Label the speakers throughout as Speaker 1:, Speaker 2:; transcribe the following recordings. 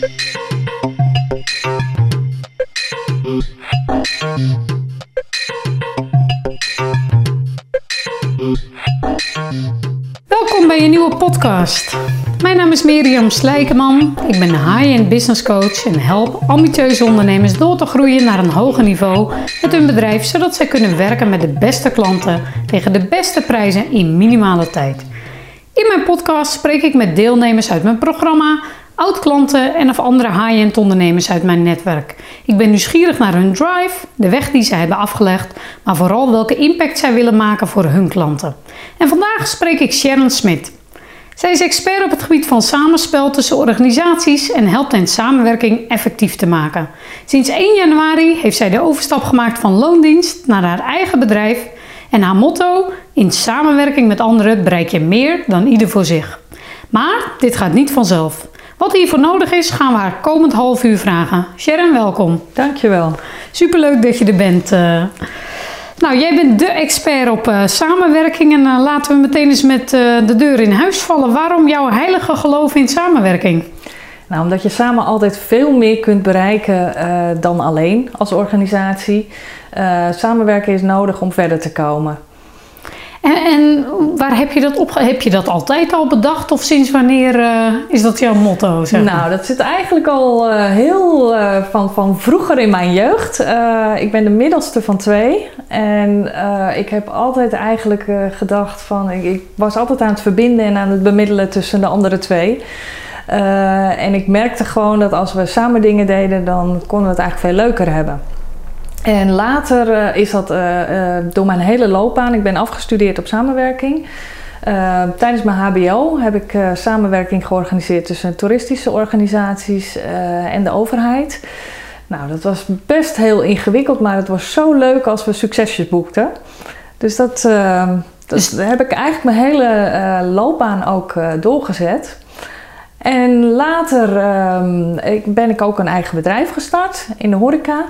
Speaker 1: Welkom bij een nieuwe podcast. Mijn naam is Mirjam Slijkeman. Ik ben high-end business coach en help ambitieuze ondernemers door te groeien naar een hoger niveau met hun bedrijf, zodat zij kunnen werken met de beste klanten tegen de beste prijzen in minimale tijd. In mijn podcast spreek ik met deelnemers uit mijn programma, oud-klanten en of andere high-end ondernemers uit mijn netwerk. Ik ben nieuwsgierig naar hun drive, de weg die zij hebben afgelegd, maar vooral welke impact zij willen maken voor hun klanten. En vandaag spreek ik Sharon Smit. Zij is expert op het gebied van samenspel tussen organisaties en helpt hen samenwerking effectief te maken. Sinds 1 januari heeft zij de overstap gemaakt van loondienst naar haar eigen bedrijf en haar motto: in samenwerking met anderen bereik je meer dan ieder voor zich. Maar dit gaat niet vanzelf. Wat hiervoor nodig is, gaan we haar komend half uur vragen. Sharon, welkom.
Speaker 2: Dankjewel.
Speaker 1: Superleuk dat je er bent. Uh, nou, jij bent de expert op uh, samenwerking en uh, laten we meteen eens met de deur in huis vallen. Waarom jouw heilige geloof in samenwerking?
Speaker 2: Nou, omdat je samen altijd veel meer kunt bereiken dan alleen als organisatie. samenwerken is nodig om verder te komen.
Speaker 1: En, waar heb je dat op? Heb je dat altijd al bedacht of sinds wanneer uh, is dat jouw motto?
Speaker 2: Zeg? Nou, dat zit eigenlijk al uh, heel uh, van, van vroeger in mijn jeugd. ik ben de middelste van twee en ik heb altijd eigenlijk gedacht van, ik, ik, was altijd aan het verbinden en aan het bemiddelen tussen de andere twee. en ik merkte gewoon dat als we samen dingen deden, dan konden we het eigenlijk veel leuker hebben. En later uh, is dat uh, uh, door mijn hele loopbaan. Ik ben afgestudeerd op samenwerking. tijdens mijn HBO heb ik samenwerking georganiseerd tussen toeristische organisaties en de overheid. Nou, dat was best heel ingewikkeld, maar het was zo leuk als we succesjes boekten. Dus dat, dat heb ik eigenlijk mijn hele loopbaan ook doorgezet. En later ehm, ben ik ook een eigen bedrijf gestart in de horeca.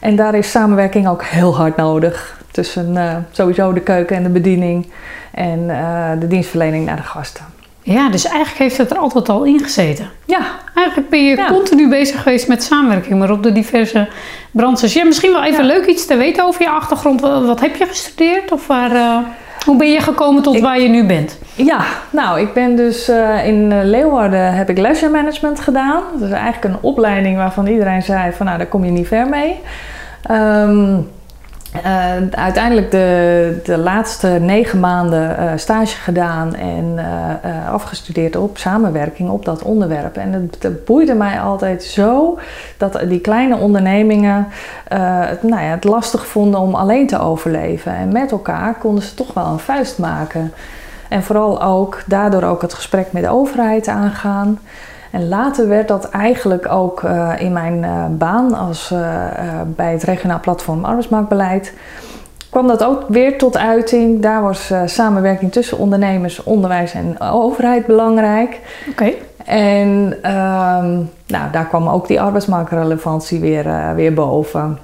Speaker 2: En daar is samenwerking ook heel hard nodig. Tussen uh, sowieso de keuken en de bediening en uh, de dienstverlening naar de gasten.
Speaker 1: Ja, dus eigenlijk heeft het er altijd al in gezeten.
Speaker 2: Ja.
Speaker 1: Eigenlijk ben je ja. continu bezig geweest met samenwerking, maar op de diverse branches. Ja, misschien wel even ja. leuk iets te weten over je achtergrond. Wat heb je gestudeerd of waar... Uh... Hoe ben je gekomen tot ik, waar je nu bent?
Speaker 2: Ja, nou, ik ben dus uh, in Leeuwarden heb ik leisure management gedaan. Dat is eigenlijk een opleiding waarvan iedereen zei van nou, daar kom je niet ver mee. Um, uh, uiteindelijk de, de laatste negen maanden uh, stage gedaan en uh, afgestudeerd op samenwerking op dat onderwerp. En het, het boeide mij altijd zo dat die kleine ondernemingen het, nou ja, het lastig vonden om alleen te overleven. En met elkaar konden ze toch wel een vuist maken. En vooral ook daardoor ook het gesprek met de overheid aangaan. En later werd dat eigenlijk ook uh, in mijn uh, baan als, uh, bij het regionaal platform arbeidsmarktbeleid. kwam dat ook weer tot uiting. Daar was samenwerking tussen ondernemers, onderwijs en overheid belangrijk.
Speaker 1: Oké.
Speaker 2: En um, nou, daar kwam ook die arbeidsmarktrelevantie weer, weer boven.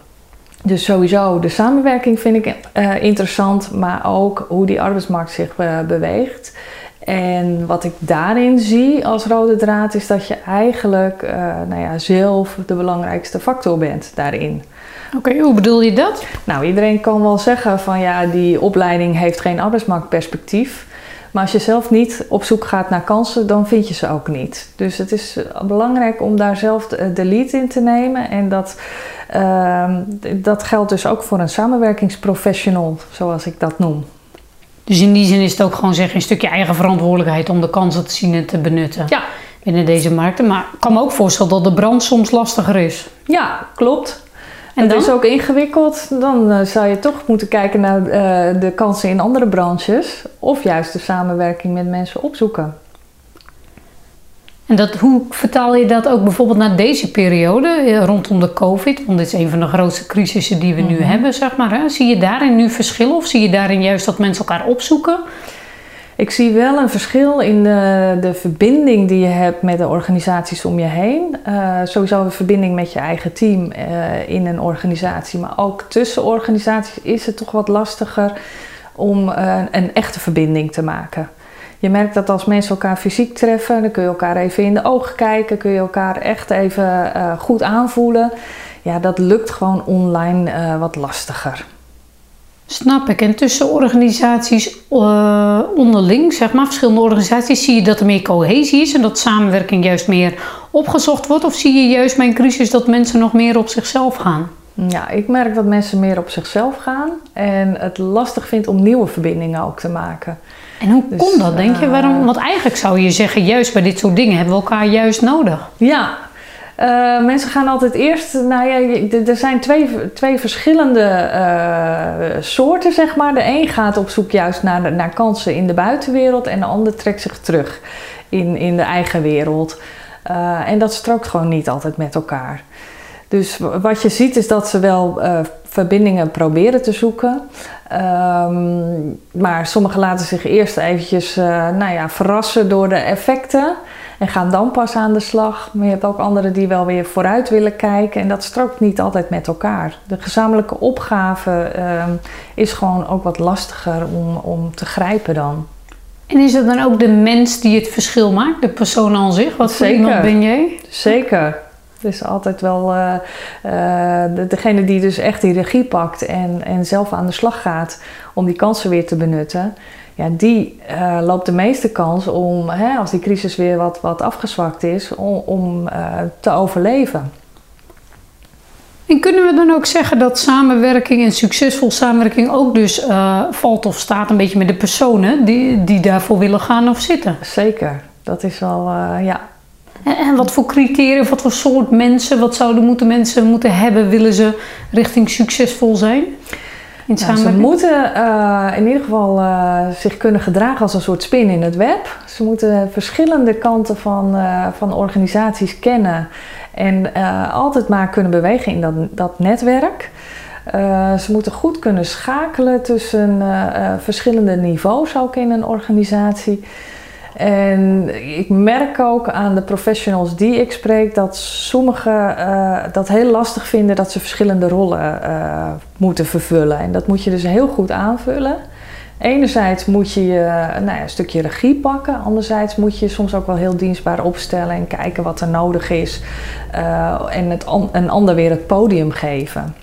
Speaker 2: Dus sowieso de samenwerking vind ik interessant, maar ook hoe die arbeidsmarkt zich beweegt. En wat ik daarin zie als rode draad is dat je eigenlijk uh, nou ja, zelf de belangrijkste factor bent daarin.
Speaker 1: Oké, hoe bedoel je dat?
Speaker 2: Nou, iedereen kan wel zeggen van ja, die opleiding heeft geen arbeidsmarktperspectief. Maar als je zelf niet op zoek gaat naar kansen, dan vind je ze ook niet. Dus het is belangrijk om daar zelf de lead in te nemen. En dat, uh, dat geldt dus ook voor een samenwerkingsprofessional, zoals ik dat noem.
Speaker 1: Dus in die zin is het ook gewoon zeggen een stukje eigen verantwoordelijkheid om de kansen te zien en te benutten.
Speaker 2: Ja.
Speaker 1: Binnen deze markten. Maar ik kan me ook voorstellen dat de brand soms lastiger is.
Speaker 2: Ja, klopt. En dat is ook ingewikkeld. Dan uh, zou je toch moeten kijken naar uh, de kansen in andere branches. Of juist de samenwerking met mensen opzoeken.
Speaker 1: En dat, hoe vertaal je dat ook bijvoorbeeld naar deze periode eh, rondom de COVID? Want dit is een van de grootste crisissen die we nu mhm. hebben, zeg maar. Hè? Zie je daarin nu verschillen of zie je daarin juist dat mensen elkaar opzoeken?
Speaker 2: Ik zie wel een verschil in de, de verbinding die je hebt met de organisaties om je heen. Uh, sowieso een verbinding met je eigen team uh, in een organisatie, maar ook tussen organisaties is het toch wat lastiger om uh, een echte verbinding te maken. Je merkt dat als mensen elkaar fysiek treffen, dan kun je elkaar even in de ogen kijken, kun je elkaar echt even goed aanvoelen. Ja, dat lukt gewoon online wat lastiger.
Speaker 1: Snap ik. En tussen organisaties uh, onderling, zeg maar, verschillende organisaties, zie je dat er meer cohesie is en dat samenwerking juist meer opgezocht wordt? Of zie je juist bij een crisis dat mensen nog meer op zichzelf gaan?
Speaker 2: Ja, ik merk dat mensen meer op zichzelf gaan en het lastig vindt om nieuwe verbindingen ook te maken.
Speaker 1: En hoe dus, komt dat, denk je? Waarom? Eh, Want eigenlijk zou je zeggen, juist bij dit soort dingen hebben we elkaar juist nodig.
Speaker 2: Ja, uh, mensen gaan altijd eerst, nou ja, er zijn twee, twee verschillende uh, soorten, zeg maar. De een gaat op zoek juist naar, naar kansen in de buitenwereld en de ander trekt zich terug in, in de eigen wereld. Uh, en dat strookt gewoon niet altijd met elkaar. Dus wat je ziet is dat ze wel verbindingen proberen te zoeken. Um, maar sommigen laten zich eerst eventjes nou ja, verrassen door de effecten. En gaan dan pas aan de slag. Maar je hebt ook anderen die wel weer vooruit willen kijken. En dat strookt niet altijd met elkaar. De gezamenlijke opgave uh, is gewoon ook wat lastiger om, om te grijpen dan.
Speaker 1: En is het dan ook de mens die het verschil maakt? De persoon aan zich? Wat voor iemand ben jij?
Speaker 2: Zeker. Dus altijd wel uh, uh, degene die dus echt die regie pakt en, en zelf aan de slag gaat om die kansen weer te benutten ja, die uh, loopt de meeste kans om, hè, als die crisis weer wat, wat afgezwakt is, om, om te overleven.
Speaker 1: En kunnen we dan ook zeggen dat samenwerking en succesvol samenwerking ook dus valt of staat een beetje met de personen die, die daarvoor willen gaan of zitten?
Speaker 2: Zeker, dat is wel, ja.
Speaker 1: En, en, wat voor criteria, wat voor soort mensen, wat zouden moeten mensen moeten hebben, willen ze richting succesvol zijn?
Speaker 2: Nou, ze moeten uh, in ieder geval uh, zich kunnen gedragen als een soort spin in het web. Ze moeten verschillende kanten van, uh, van organisaties kennen en altijd maar kunnen bewegen in dat, dat netwerk. ze moeten goed kunnen schakelen tussen verschillende niveaus ook in een organisatie. En ik merk ook aan de professionals die ik spreek dat sommigen uh, dat heel lastig vinden dat ze verschillende rollen uh, moeten vervullen. En dat moet je dus heel goed aanvullen. Enerzijds moet je nou ja, een stukje regie pakken, anderzijds moet je soms ook wel heel dienstbaar opstellen en kijken wat er nodig is uh, en het an een ander weer het podium geven.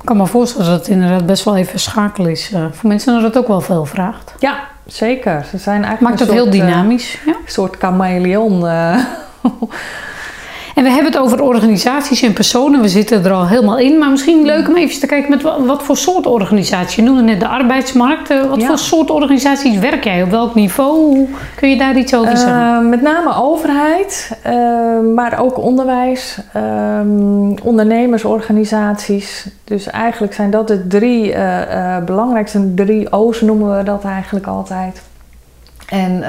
Speaker 1: Ik kan me voorstellen dat het inderdaad best wel even schakel is voor mensen dat het ook wel veel vraagt.
Speaker 2: Ja, Zeker. Ze zijn eigenlijk
Speaker 1: Maakt het heel dynamisch.
Speaker 2: Een ja? soort chameleon.
Speaker 1: En we hebben het over organisaties en personen. We zitten er al helemaal in. Maar misschien leuk om even te kijken met wat voor soort organisatie. Je noemde net de arbeidsmarkt. Eh, wat voor soort organisaties werk jij? Op welk niveau? Kun je daar iets over zeggen?
Speaker 2: Uh, met name overheid, uh, maar ook onderwijs, ehm, ondernemersorganisaties. Dus eigenlijk zijn dat de drie belangrijkste drie O's noemen we dat eigenlijk altijd. En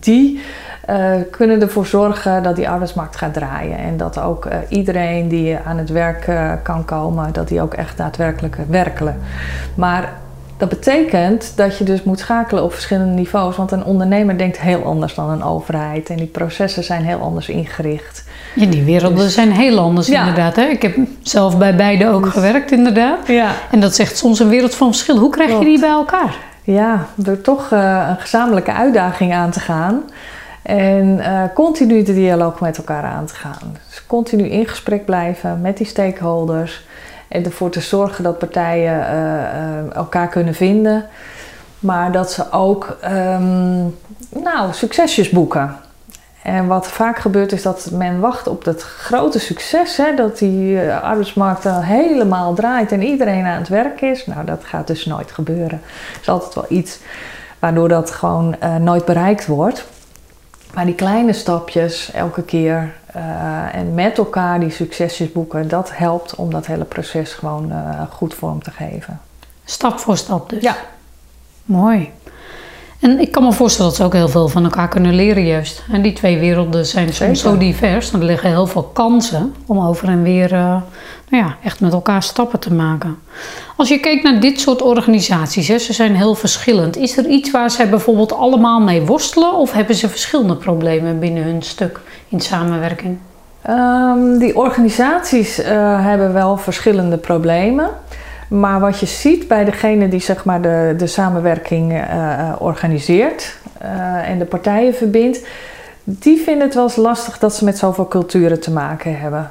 Speaker 2: die uh, kunnen ervoor zorgen dat die arbeidsmarkt gaat draaien. En dat ook uh, iedereen die aan het werk uh, kan komen, dat die ook echt daadwerkelijk werkelen. Maar dat betekent dat je dus moet schakelen op verschillende niveaus. Want een ondernemer denkt heel anders dan een overheid. En die processen zijn heel anders ingericht.
Speaker 1: Ja, die werelden dus, zijn heel anders inderdaad. Hè? Ik heb zelf bij beide ook dus, gewerkt inderdaad. Ja. En dat zegt soms een wereld van verschil. Hoe krijg je die bij elkaar?
Speaker 2: Ja, door toch een gezamenlijke uitdaging aan te gaan. En uh, continu de dialoog met elkaar aan te gaan. Dus continu in gesprek blijven met die stakeholders. En ervoor te zorgen dat partijen uh, uh, elkaar kunnen vinden. Maar dat ze ook um, nou, succesjes boeken. En wat vaak gebeurt is dat men wacht op dat grote succes. Hè, dat die arbeidsmarkt dan helemaal draait en iedereen aan het werk is. Nou, dat gaat dus nooit gebeuren. Er is altijd wel iets waardoor dat gewoon nooit bereikt wordt. Maar die kleine stapjes elke keer uh, en met elkaar die succesjes boeken, dat helpt om dat hele proces gewoon uh, goed vorm te geven.
Speaker 1: Stap voor stap dus. Ja. Mooi. En ik kan me voorstellen dat ze ook heel veel van elkaar kunnen leren juist. En die twee werelden zijn soms zo divers. Er liggen heel veel kansen om over en weer uh, nou ja, echt met elkaar stappen te maken. Als je kijkt naar dit soort organisaties, hè, ze zijn heel verschillend. Is er iets waar zij bijvoorbeeld allemaal mee worstelen? Of hebben ze verschillende problemen binnen hun stuk in samenwerking?
Speaker 2: Um, die organisaties uh, hebben wel verschillende problemen. Maar wat je ziet bij degene die zeg maar, de, de samenwerking uh, organiseert en de partijen verbindt, die vinden het wel eens lastig dat ze met zoveel culturen te maken hebben.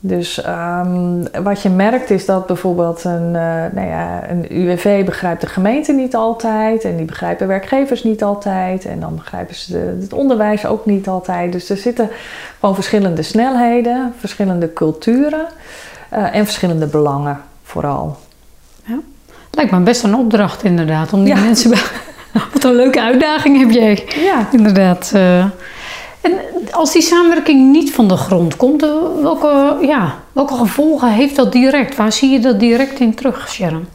Speaker 2: Dus um, wat je merkt is dat bijvoorbeeld een, uh, nou ja, een UWV begrijpt de gemeente niet altijd en die begrijpen werkgevers niet altijd en dan begrijpen ze het onderwijs ook niet altijd. Dus er zitten gewoon verschillende snelheden, verschillende culturen en verschillende belangen vooral.
Speaker 1: Ja. Lijkt me best een opdracht inderdaad om die ja. mensen... Wat een leuke uitdaging heb jij. Ja. Inderdaad. Uh, en als die samenwerking niet van de grond komt, eh, welke, ja, welke gevolgen heeft dat direct? Waar zie je dat direct in terug, Sharon?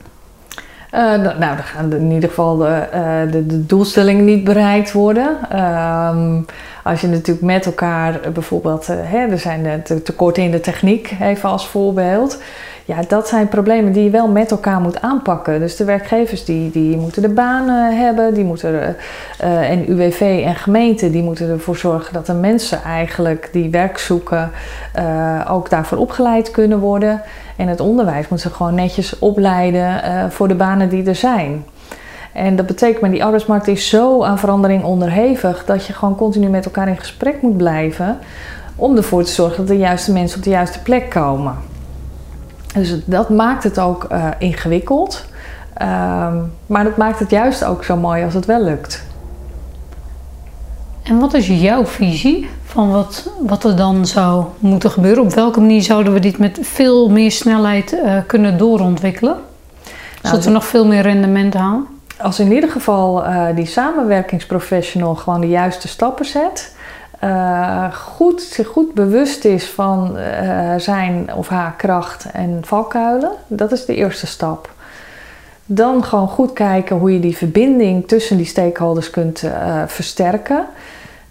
Speaker 2: Uh, nou, dan gaan in ieder geval de, uh, de, de doelstellingen niet bereikt worden. Um, als je natuurlijk met elkaar bijvoorbeeld, hè, er zijn tekorten in de techniek, even als voorbeeld. Ja, dat zijn problemen die je wel met elkaar moet aanpakken. Dus de werkgevers die, die moeten de banen hebben, die moeten, uh, en UWV en gemeente die moeten ervoor zorgen dat de mensen eigenlijk die werk zoeken uh, ook daarvoor opgeleid kunnen worden. En het onderwijs moet ze gewoon netjes opleiden voor de banen die er zijn. En dat betekent, maar die arbeidsmarkt is zo aan verandering onderhevig dat je gewoon continu met elkaar in gesprek moet blijven om ervoor te zorgen dat de juiste mensen op de juiste plek komen. Dus dat maakt het ook uh, ingewikkeld. Um, maar dat maakt het juist ook zo mooi als het wel lukt.
Speaker 1: En wat is jouw visie van wat, wat er dan zou moeten gebeuren? Op welke manier zouden we dit met veel meer snelheid uh, kunnen doorontwikkelen? Zodat nou, we nog veel meer rendement halen?
Speaker 2: Als in ieder geval uh, die samenwerkingsprofessional gewoon de juiste stappen zet uh, goed, zich goed bewust is van uh, zijn of haar kracht en valkuilen. Dat is de eerste stap. Dan gewoon goed kijken hoe je die verbinding tussen die stakeholders kunt uh, versterken.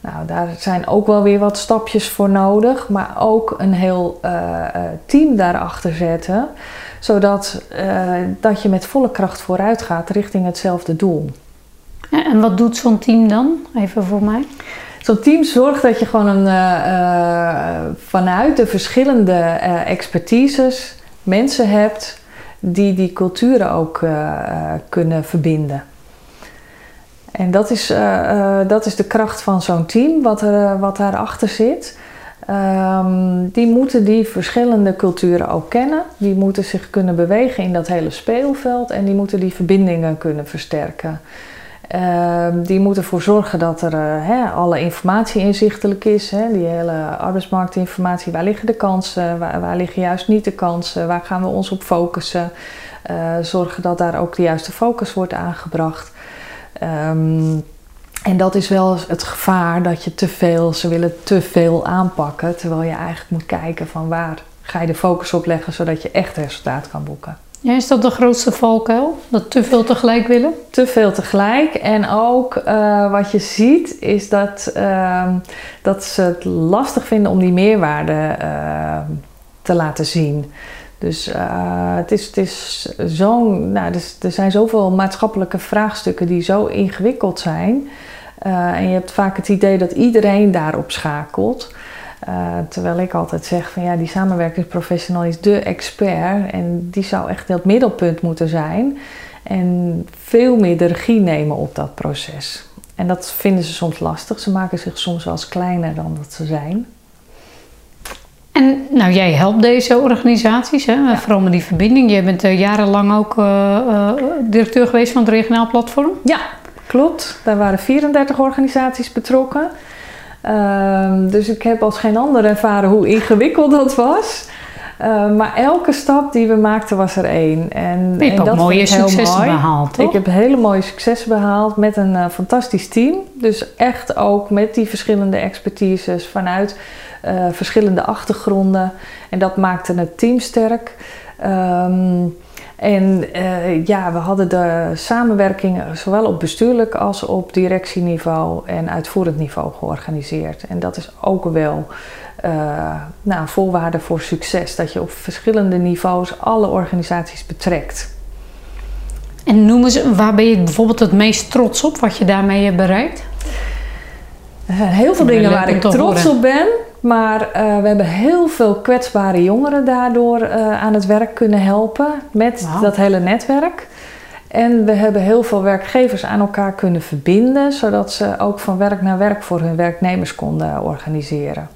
Speaker 2: Nou, daar zijn ook wel weer wat stapjes voor nodig, maar ook een heel team daarachter zetten, zodat dat je met volle kracht vooruit gaat richting hetzelfde doel.
Speaker 1: En wat doet zo'n team dan? Even voor mij.
Speaker 2: Zo'n team zorgt dat je gewoon een, uh, vanuit de verschillende uh, expertises mensen hebt die die culturen ook kunnen verbinden. En dat is, dat is de kracht van zo'n team, wat, er, wat daarachter zit. Um, die moeten die verschillende culturen ook kennen. Die moeten zich kunnen bewegen in dat hele speelveld en die moeten die verbindingen kunnen versterken. Uh, die moeten ervoor zorgen dat er uh, hè, alle informatie inzichtelijk is. Hè, die hele arbeidsmarktinformatie. Waar liggen de kansen? Waar, waar, liggen juist niet de kansen? Waar gaan we ons op focussen? Uh, zorgen dat daar ook de juiste focus wordt aangebracht. Um, en dat is wel het gevaar dat je te veel, ze willen te veel aanpakken. Terwijl je eigenlijk moet kijken van waar ga je de focus op leggen zodat je echt resultaat kan boeken.
Speaker 1: Ja, is dat de grootste valkuil? Dat te veel tegelijk willen?
Speaker 2: Te veel tegelijk. En ook uh, wat je ziet is dat, uh, dat ze het lastig vinden om die meerwaarde uh, te laten zien. Dus uh, het is, het is zo'n. Nou, dus, er zijn zoveel maatschappelijke vraagstukken die zo ingewikkeld zijn. en je hebt vaak het idee dat iedereen daarop schakelt. Uh, terwijl ik altijd zeg van ja, die samenwerkingsprofessional is de expert en die zou echt het middelpunt moeten zijn en veel meer de regie nemen op dat proces. En dat vinden ze soms lastig. Ze maken zich soms wel eens kleiner dan dat ze zijn.
Speaker 1: En nou, jij helpt deze organisaties, hè? Ja. vooral met die verbinding. Jij bent uh, jarenlang ook uh, uh, directeur geweest van het regionaal platform.
Speaker 2: Ja, klopt. Daar waren 34 organisaties betrokken. Um, dus ik heb als geen ander ervaren hoe ingewikkeld dat was. Uh, maar elke stap die we maakten was er één.
Speaker 1: En, je hebt en dat mooie successen behaald, toch?
Speaker 2: Ik heb hele mooie successen behaald met een uh, fantastisch team. Dus echt ook met die verschillende expertises vanuit uh, verschillende achtergronden. En dat maakte het team sterk. Um, en uh, ja, we hadden de samenwerking zowel op bestuurlijk als op directieniveau en uitvoerend niveau georganiseerd. En dat is ook wel uh, nou, een voorwaarde voor succes, dat je op verschillende niveaus alle organisaties betrekt.
Speaker 1: En noem eens, waar ben je bijvoorbeeld het meest trots op, wat je daarmee hebt bereikt?
Speaker 2: Uh, heel veel dingen waar ik trots op ben. Maar uh, we hebben heel veel kwetsbare jongeren daardoor uh, aan het werk kunnen helpen met wow. dat hele netwerk. En we hebben heel veel werkgevers aan elkaar kunnen verbinden, zodat ze ook van werk naar werk voor hun werknemers konden organiseren.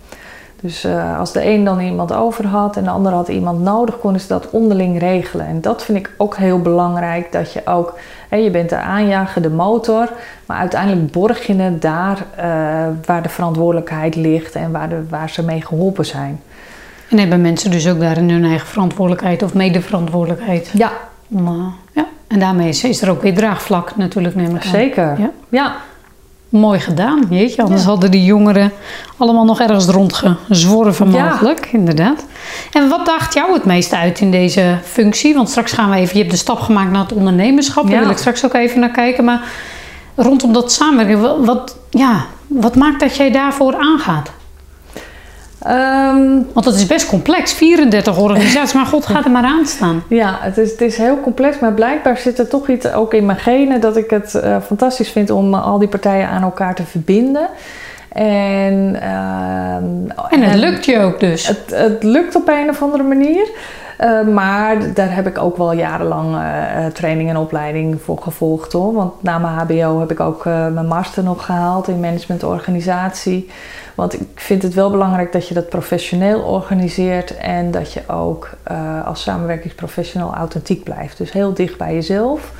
Speaker 2: Dus uh, als de een dan iemand over had en de ander had iemand nodig, konden ze dat onderling regelen. En dat vind ik ook heel belangrijk, dat je ook, hè, je bent de aanjager, de motor, maar uiteindelijk borg je het daar uh, waar de verantwoordelijkheid ligt en waar, de, waar ze mee geholpen zijn.
Speaker 1: En hebben mensen dus ook daarin hun eigen verantwoordelijkheid of medeverantwoordelijkheid?
Speaker 2: Ja.
Speaker 1: Om, uh, ja. En daarmee is er ook weer draagvlak natuurlijk, neem ik
Speaker 2: Zeker.
Speaker 1: Ja.
Speaker 2: ja.
Speaker 1: Mooi gedaan, jeetje. Anders ja. hadden die jongeren allemaal nog ergens rondgezworven mogelijk, ja. inderdaad. En wat daagt jou het meest uit in deze functie? Want straks gaan we even, je hebt de stap gemaakt naar het ondernemerschap. Daar wil ik straks ook even naar kijken. Maar rondom dat samenwerken, wat, ja, wat maakt dat jij daarvoor aangaat?
Speaker 2: Um,
Speaker 1: Want het is best complex, 34 organisaties, maar god gaat er maar aan staan.
Speaker 2: Ja, het is, het is heel complex, maar blijkbaar zit er toch iets ook in mijn genen dat ik het uh, fantastisch vind om uh, al die partijen aan elkaar te verbinden. En, uh,
Speaker 1: en het lukt je ook dus.
Speaker 2: Het, het lukt op een of andere manier. Uh, maar daar heb ik ook wel jarenlang uh, training en opleiding voor gevolgd hoor. Want na mijn HBO heb ik ook uh, mijn master nog gehaald in managementorganisatie. Want ik vind het wel belangrijk dat je dat professioneel organiseert en dat je ook als samenwerkingsprofessional authentiek blijft. Dus heel dicht bij jezelf.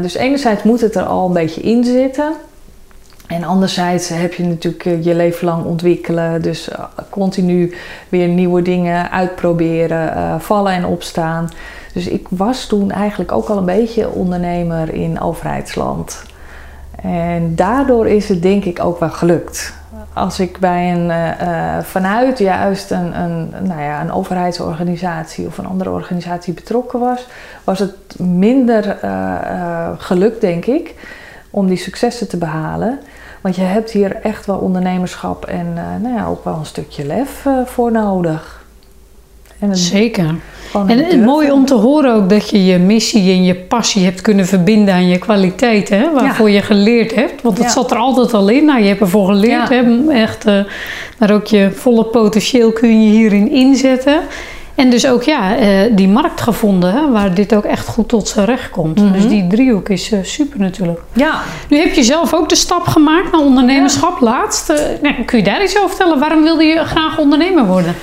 Speaker 2: dus enerzijds moet het er al een beetje in zitten. En anderzijds heb je natuurlijk je leven lang ontwikkelen. Dus continu weer nieuwe dingen uitproberen, vallen en opstaan. Dus ik was toen eigenlijk ook al een beetje ondernemer in overheidsland. En daardoor is het denk ik ook wel gelukt. Als ik bij een, uh, vanuit juist een, een, nou ja, een overheidsorganisatie of een andere organisatie betrokken was, was het minder uh, gelukt, denk ik, om die successen te behalen. Want je hebt hier echt wel ondernemerschap en nou ja, ook wel een stukje lef voor nodig.
Speaker 1: En een, Zeker. En het mooi om te horen ook dat je je missie en je passie hebt kunnen verbinden aan je kwaliteiten, hè, waarvoor ja. je geleerd hebt. Want dat ja. zat er altijd al in. Nou, je hebt ervoor geleerd, ja. hè, echt, uh, maar ook je volle potentieel kun je hierin inzetten. En dus ook ja, uh, die markt gevonden hè, waar dit ook echt goed tot zijn recht komt. Mm -hmm. Dus die driehoek is uh, super natuurlijk.
Speaker 2: Ja.
Speaker 1: Nu heb je zelf ook de stap gemaakt naar ondernemerschap laatst. Nou, kun je daar iets over vertellen? Waarom wilde je graag ondernemer worden?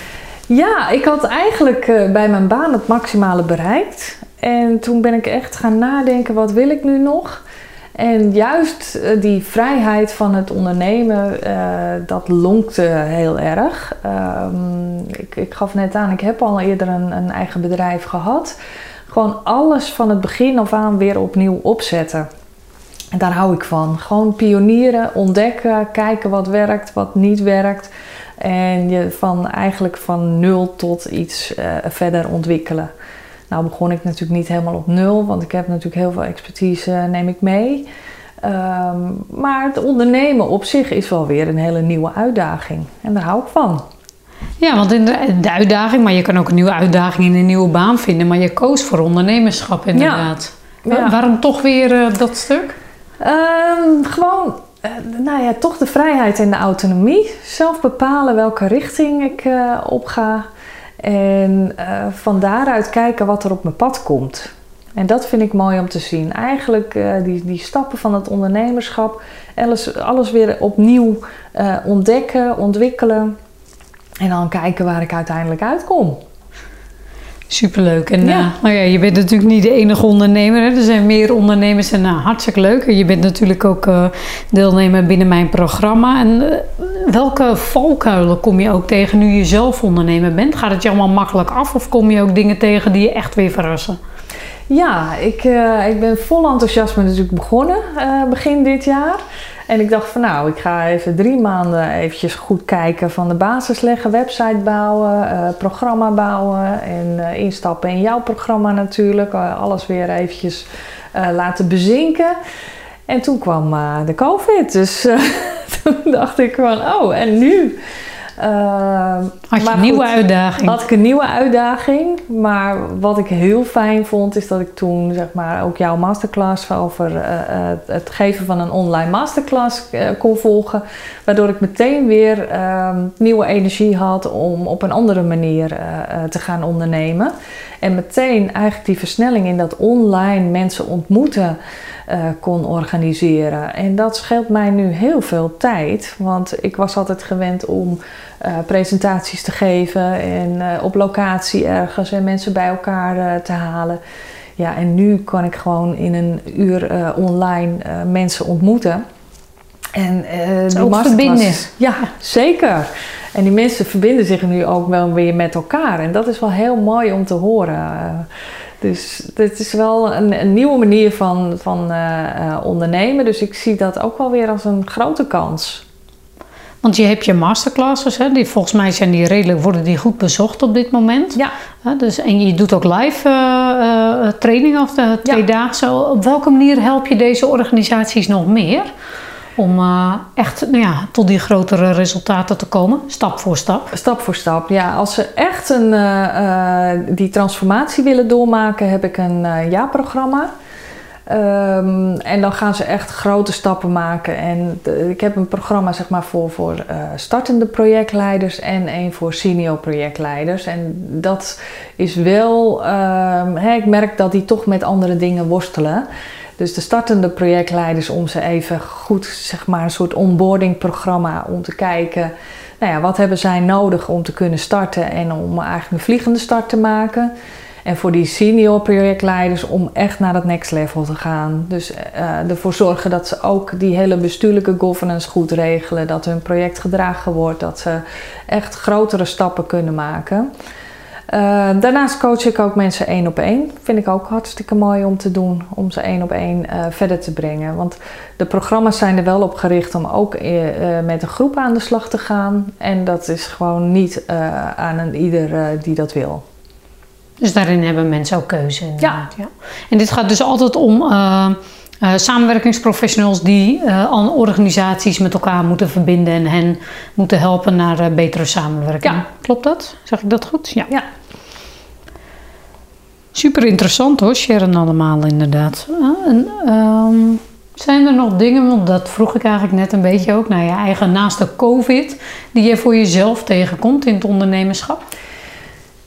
Speaker 2: Ja, ik had eigenlijk bij mijn baan het maximale bereikt. En toen ben ik echt gaan nadenken, wat wil ik nu nog? En juist die vrijheid van het ondernemen, uh, dat lonkte heel erg. Um, ik, ik, gaf net aan, ik heb al eerder een, een, eigen bedrijf gehad. Gewoon alles van het begin af aan weer opnieuw opzetten. En daar hou ik van. Gewoon pionieren, ontdekken, kijken wat werkt, wat niet werkt. En je van eigenlijk van nul tot iets uh, verder ontwikkelen. Nou begon ik natuurlijk niet helemaal op nul, want ik heb natuurlijk heel veel expertise, neem ik mee. Um, maar het ondernemen op zich is wel weer een hele nieuwe uitdaging. En daar hou ik van.
Speaker 1: Ja, want in de, de uitdaging, maar je kan ook een nieuwe uitdaging in een nieuwe baan vinden. Maar je koos voor ondernemerschap inderdaad. Ja. Ja. Waarom toch weer uh, dat stuk?
Speaker 2: Um, gewoon nou ja, toch de vrijheid en de autonomie. Zelf bepalen welke richting ik uh, op ga. En uh, van daaruit kijken wat er op mijn pad komt. En dat vind ik mooi om te zien. Eigenlijk die, die stappen van het ondernemerschap, alles, alles weer opnieuw ontdekken, ontwikkelen. En dan kijken waar ik uiteindelijk uitkom.
Speaker 1: Superleuk. En ja. Uh, nou ja, je bent natuurlijk niet de enige ondernemer. Hè? Er zijn meer ondernemers en uh, hartstikke leuk. Je bent natuurlijk ook uh, deelnemer binnen mijn programma. En welke valkuilen kom je ook tegen nu je zelf ondernemer bent? Gaat het je allemaal makkelijk af of kom je ook dingen tegen die je echt weer verrassen?
Speaker 2: Ja, ik, ik ben vol enthousiasme natuurlijk begonnen begin dit jaar. En ik dacht van nou, ik ga even drie maanden eventjes goed kijken van de basis leggen, website bouwen, uh, programma bouwen en uh, instappen in jouw programma natuurlijk. Uh, alles weer eventjes laten bezinken. En toen kwam de COVID, dus toen dacht ik van oh, en nu? Uh,
Speaker 1: had je een nieuwe uitdaging?
Speaker 2: Had ik een nieuwe uitdaging. Maar wat ik heel fijn vond, is dat ik toen zeg maar ook jouw masterclass over uh, het geven van een online masterclass kon volgen. Waardoor ik meteen weer ehm, nieuwe energie had om op een andere manier te gaan ondernemen. En meteen eigenlijk die versnelling in dat online mensen ontmoeten uh, kon organiseren. En dat scheelt mij nu heel veel tijd, want ik was altijd gewend om uh, presentaties te geven en uh, op locatie ergens en mensen bij elkaar te halen. Ja, en nu kan ik gewoon in een uur online mensen ontmoeten.
Speaker 1: En die ook verbinden.
Speaker 2: Ja, zeker. En die mensen verbinden zich nu ook wel weer met elkaar. En dat is wel heel mooi om te horen. Dus dit is wel een, een nieuwe manier van, van uh, ondernemen. Dus ik zie dat ook wel weer als een grote kans.
Speaker 1: Want je hebt je masterclasses, hè, die, volgens mij zijn die redelijk, worden die goed bezocht op dit moment.
Speaker 2: Ja.
Speaker 1: dus, en je doet ook live uh, trainingen of de twee dagen. Op welke manier help je deze organisaties nog meer? Om uh, echt nou ja, tot die grotere resultaten te komen, stap voor stap?
Speaker 2: Stap voor stap, ja. Als ze echt een, uh, die transformatie willen doormaken, heb ik een jaarprogramma. Um, en dan gaan ze echt grote stappen maken. En ik heb een programma zeg maar, voor, voor uh, startende projectleiders en een voor senior projectleiders. En dat is wel, um, hè, ik merk dat die toch met andere dingen worstelen. Dus de startende projectleiders om ze even goed, zeg maar, een soort onboarding programma om te kijken. Nou ja, wat hebben zij nodig om te kunnen starten en om eigenlijk een vliegende start te maken. En voor die senior projectleiders om echt naar dat next level te gaan. Dus uh, ervoor zorgen dat ze ook die hele bestuurlijke governance goed regelen. Dat hun project gedragen wordt. Dat ze echt grotere stappen kunnen maken. Uh, daarnaast coach ik ook mensen één op één. Vind ik ook hartstikke mooi om te doen, om ze één op één uh, verder te brengen. Want de programma's zijn er wel op gericht om ook uh, met een groep aan de slag te gaan. En dat is gewoon niet aan een ieder die dat wil.
Speaker 1: Dus daarin hebben mensen ook keuze.
Speaker 2: Ja.
Speaker 1: ja. En dit gaat dus altijd om samenwerkingsprofessionals die uh, organisaties met elkaar moeten verbinden en hen moeten helpen naar betere samenwerking.
Speaker 2: Ja.
Speaker 1: Klopt dat? Zeg ik dat goed?
Speaker 2: Ja. ja.
Speaker 1: Super interessant hoor, Sharon allemaal inderdaad. en, um, zijn er nog dingen, want dat vroeg ik eigenlijk net een beetje ook, naar je eigen naast de COVID, die je voor jezelf tegenkomt in het ondernemerschap?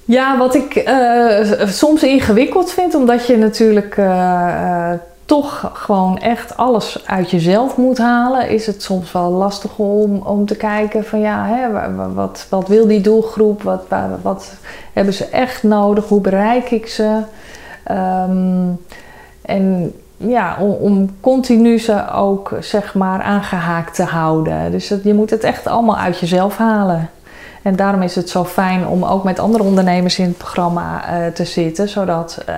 Speaker 2: Ja, wat ik uh, soms ingewikkeld vind, omdat je natuurlijk uh, toch gewoon echt alles uit jezelf moet halen, is het soms wel lastig om, om te kijken van ja, hè, wat, wat wil die doelgroep, wat, wat hebben ze echt nodig, hoe bereik ik ze. Um, en ja, om, continu ze ook zeg maar aangehaakt te houden. Dus dat, je moet het echt allemaal uit jezelf halen. En daarom is het zo fijn om ook met andere ondernemers in het programma uh, te zitten, zodat uh,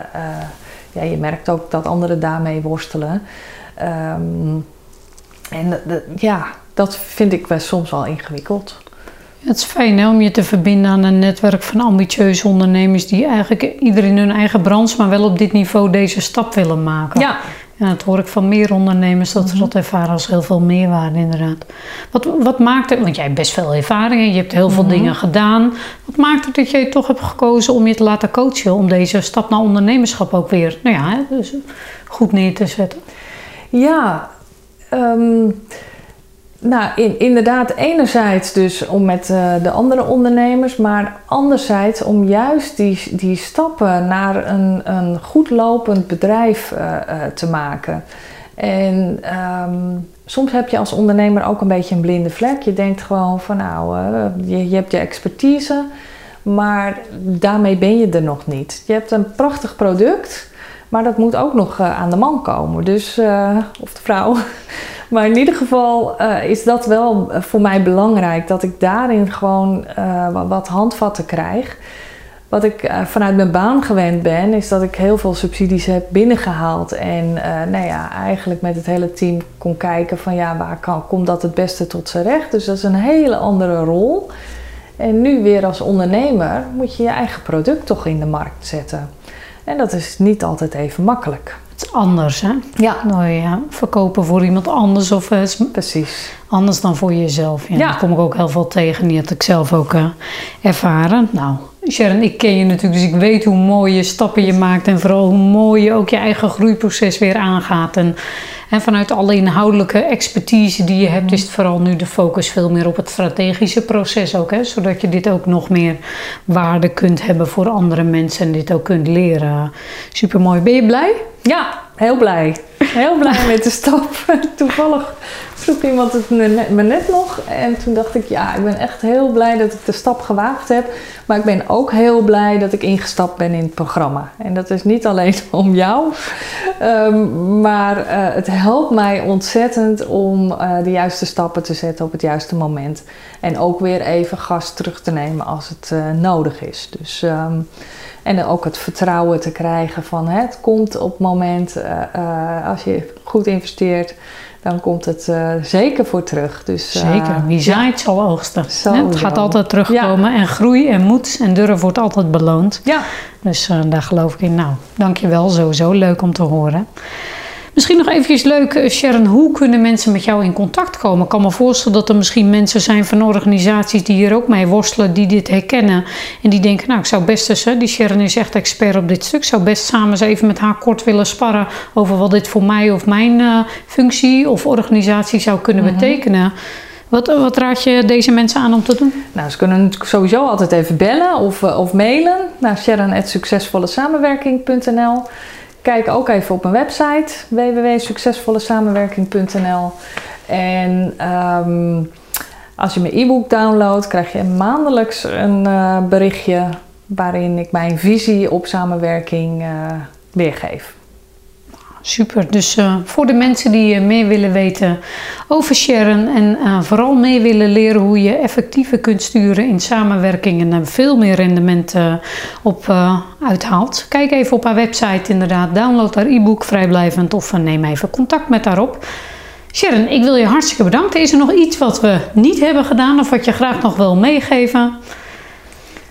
Speaker 2: ja, je merkt ook dat anderen daarmee worstelen. Um, en ja, dat vind ik wel soms wel ingewikkeld.
Speaker 1: Het is fijn hè, om je te verbinden aan een netwerk van ambitieuze ondernemers die eigenlijk ieder in hun eigen branche, maar wel op dit niveau deze stap willen maken.
Speaker 2: Ja.
Speaker 1: En dat hoor ik van meer ondernemers dat ze mhm. dat ervaren als heel veel meerwaarde inderdaad. Wat, wat maakt het, want jij hebt best veel ervaring en je hebt heel veel mhm. dingen gedaan. Wat maakt het dat jij toch hebt gekozen om je te laten coachen, om deze stap naar ondernemerschap ook weer nou ja, dus goed neer te zetten?
Speaker 2: Ja, um, nou, in, inderdaad, enerzijds dus om met uh, de andere ondernemers, maar anderzijds om juist die, die stappen naar een, een goed lopend bedrijf uh, uh, te maken. En um, soms heb je als ondernemer ook een beetje een blinde vlek. Je denkt gewoon van nou, je, je hebt je expertise, maar daarmee ben je er nog niet. Je hebt een prachtig product, maar dat moet ook nog aan de man komen. Dus, of de vrouw. Maar in ieder geval uh, is dat wel eh, voor mij belangrijk. Dat ik daarin gewoon uh, wat handvatten krijg. Wat ik vanuit mijn baan gewend ben, is dat ik heel veel subsidies heb binnengehaald. En nou ja, eigenlijk met het hele team kon kijken van ja, waar kan, komt dat het beste tot zijn recht. Dus dat is een hele andere rol. En nu weer als ondernemer moet je je eigen product toch in de markt zetten. En dat is niet altijd even makkelijk.
Speaker 1: Het is anders, hè?
Speaker 2: Ja,
Speaker 1: Nou ja, verkopen voor iemand anders of eh,
Speaker 2: precies.
Speaker 1: anders dan voor jezelf. Ja,
Speaker 2: Ja.
Speaker 1: Daar kom ik ook heel veel tegen. Die had ik zelf ook eh, ervaren. Nou, Sharon, ik ken je natuurlijk, dus ik weet hoe mooie stappen je maakt. En vooral hoe mooi je ook je eigen groeiproces weer aangaat. En, en vanuit alle inhoudelijke expertise die je hebt, is het vooral nu de focus veel meer op het strategische proces ook. Hè? Zodat je dit ook nog meer waarde kunt hebben voor andere mensen en dit ook kunt leren. Super mooi. Ben je blij?
Speaker 2: Ja, heel blij. Heel blij met de stap. Toevallig vroeg iemand het me net, nog. En toen dacht ik, ja, ik ben echt heel blij dat ik de stap gewaagd heb. Maar ik ben ook heel blij dat ik ingestapt ben in het programma. En dat is niet alleen om jou. ehm, maar eh, het helpt mij ontzettend om eh, de juiste stappen te zetten op het juiste moment. En ook weer even gas terug te nemen als het eh, nodig is. Dus... ehm, en dan ook het vertrouwen te krijgen van hè, het komt op het moment, eh, als je goed investeert, dan komt het zeker voor terug. Dus,
Speaker 1: Zeker. Wie zaait zal oogsten. hè? Het gaat altijd terugkomen. En groei en moed en durf wordt altijd beloond.
Speaker 2: Ja,
Speaker 1: Dus daar geloof ik in. Nou, dankjewel. Sowieso leuk om te horen. Misschien nog eventjes leuk, eh, Sharon. Hoe kunnen mensen met jou in contact komen? Ik kan me voorstellen dat er misschien mensen zijn van organisaties die hier ook mee worstelen, die dit herkennen. En die denken, nou, ik zou best eens, hè, die Sharon is echt expert op dit stuk. Ik zou best samen eens even met haar kort willen sparren over wat dit voor mij of mijn eh, functie of organisatie zou kunnen betekenen. Wat, eh, wat raad je deze mensen aan om te doen?
Speaker 2: nou, ze kunnen sowieso altijd even bellen of, of mailen naar sharon.succesvollesamenwerking.nl. Kijk ook even op mijn website www.succesvollesamenwerking.nl. En ehm, als je mijn e-book downloadt, krijg je maandelijks een eh, berichtje waarin ik mijn visie op samenwerking eh, weergeef.
Speaker 1: Super. Dus eh, voor de mensen die eh, meer willen weten over Sharon en eh, vooral mee willen leren hoe je effectiever kunt sturen in samenwerking en er veel meer rendement op uithaalt, kijk even op haar website inderdaad. Download haar e-book vrijblijvend of neem even contact met haar op. Sharon, ik wil je hartstikke bedanken. Is er nog iets wat we niet hebben gedaan of wat je graag nog wil meegeven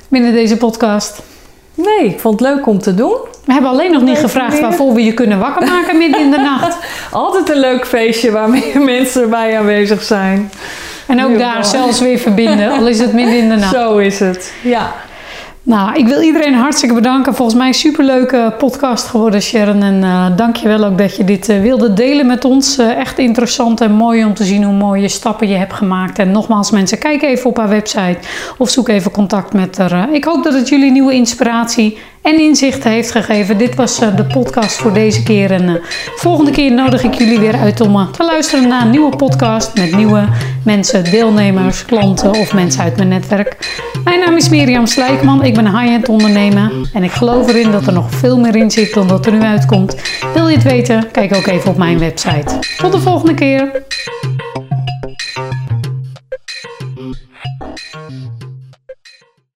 Speaker 1: binnen deze podcast?
Speaker 2: Nee, ik vond het leuk om te doen.
Speaker 1: We hebben alleen nog niet gevraagd waarvoor we je kunnen wakker maken midden in de nacht.
Speaker 2: Altijd een leuk feestje waar meer mensen erbij aanwezig zijn.
Speaker 1: En ook
Speaker 2: Heel
Speaker 1: daar
Speaker 2: mooi.
Speaker 1: zelfs weer verbinden, al is het midden in de nacht.
Speaker 2: Zo is het. Ja.
Speaker 1: Nou, ik wil iedereen hartstikke bedanken. Volgens mij een superleuke podcast geworden, Sharon. En eh dank je wel ook dat je dit eh, wilde delen met ons. Eh, echt interessant en mooi om te zien hoe mooie stappen je hebt gemaakt. En nogmaals mensen, kijk even op haar website of zoek even contact met haar. Ik hoop dat het jullie nieuwe inspiratie en inzichten heeft gegeven. Dit was eh, de podcast voor deze keer. En eh, volgende keer nodig ik jullie weer uit om eh, te luisteren naar een nieuwe podcast met nieuwe mensen, deelnemers, klanten of mensen uit mijn netwerk. Mijn naam is Mirjam Slijkman. Ik ben high-end ondernemer en ik geloof erin dat er nog veel meer in zit dan dat er nu uitkomt. Wil je het weten? Kijk ook even op mijn website. Tot de volgende keer.